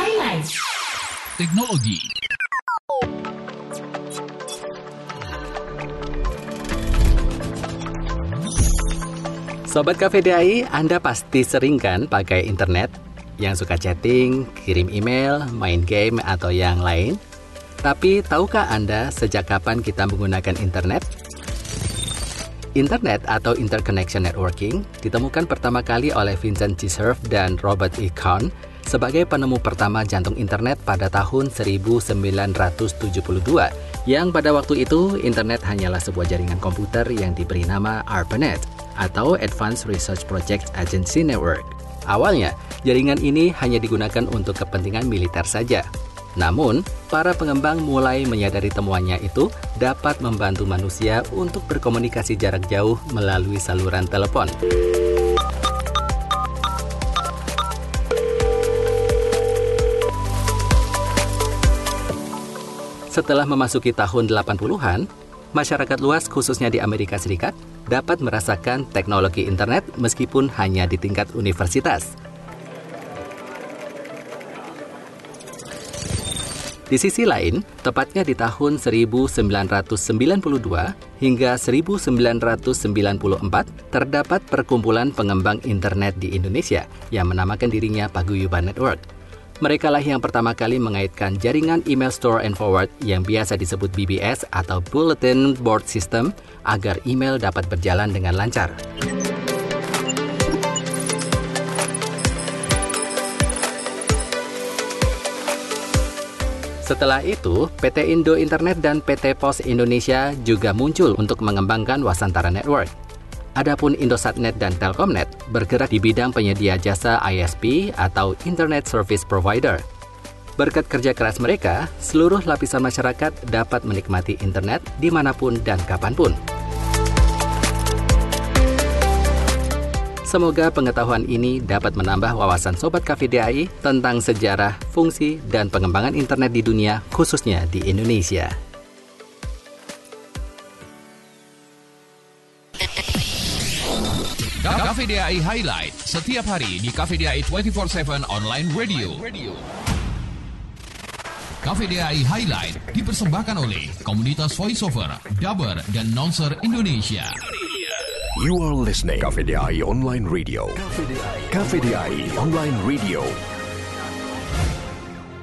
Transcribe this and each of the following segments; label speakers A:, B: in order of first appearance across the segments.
A: Highlights.
B: Teknologi.
C: Sobat KVDI, Anda pasti sering kan pakai internet? Yang suka chatting, kirim email, main game, atau yang lain? Tapi tahukah Anda sejak kapan kita menggunakan internet? Internet atau Interconnection Networking ditemukan pertama kali oleh Vincent G. Cerf dan Robert E. Kahn sebagai penemu pertama jantung internet pada tahun 1972 yang pada waktu itu internet hanyalah sebuah jaringan komputer yang diberi nama ARPANET atau Advanced Research Project Agency Network. Awalnya, jaringan ini hanya digunakan untuk kepentingan militer saja. Namun, para pengembang mulai menyadari temuannya itu dapat membantu manusia untuk berkomunikasi jarak jauh melalui saluran telepon. Setelah memasuki tahun 80-an, masyarakat luas khususnya di Amerika Serikat dapat merasakan teknologi internet meskipun hanya di tingkat universitas. Di sisi lain, tepatnya di tahun 1992 hingga 1994, terdapat perkumpulan pengembang internet di Indonesia yang menamakan dirinya Paguyuban Network. Mereka lah yang pertama kali mengaitkan jaringan email store and forward yang biasa disebut BBS atau Bulletin Board System agar email dapat berjalan dengan lancar. Setelah itu, PT Indo Internet dan PT Pos Indonesia juga muncul untuk mengembangkan Wasantara Network. Adapun Indosatnet dan Telkomnet bergerak di bidang penyedia jasa ISP atau Internet Service Provider. Berkat kerja keras mereka, seluruh lapisan masyarakat dapat menikmati internet di mana pun dan kapan pun. Semoga pengetahuan ini dapat menambah wawasan Sobat KVDI tentang sejarah, fungsi, dan pengembangan internet di dunia, khususnya di Indonesia.
B: KVDI Highlight setiap hari di KVDI 24/7 online radio. KVDI Highlight dipersembahkan oleh komunitas voiceover, dubber, dan nonser Indonesia.
D: You are listening KVDI Online Radio. KVDI Online Radio.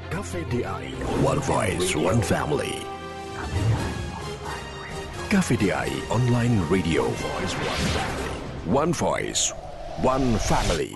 D: KVDI One Voice, One Family. KVDI Online Radio. One Voice, One Family.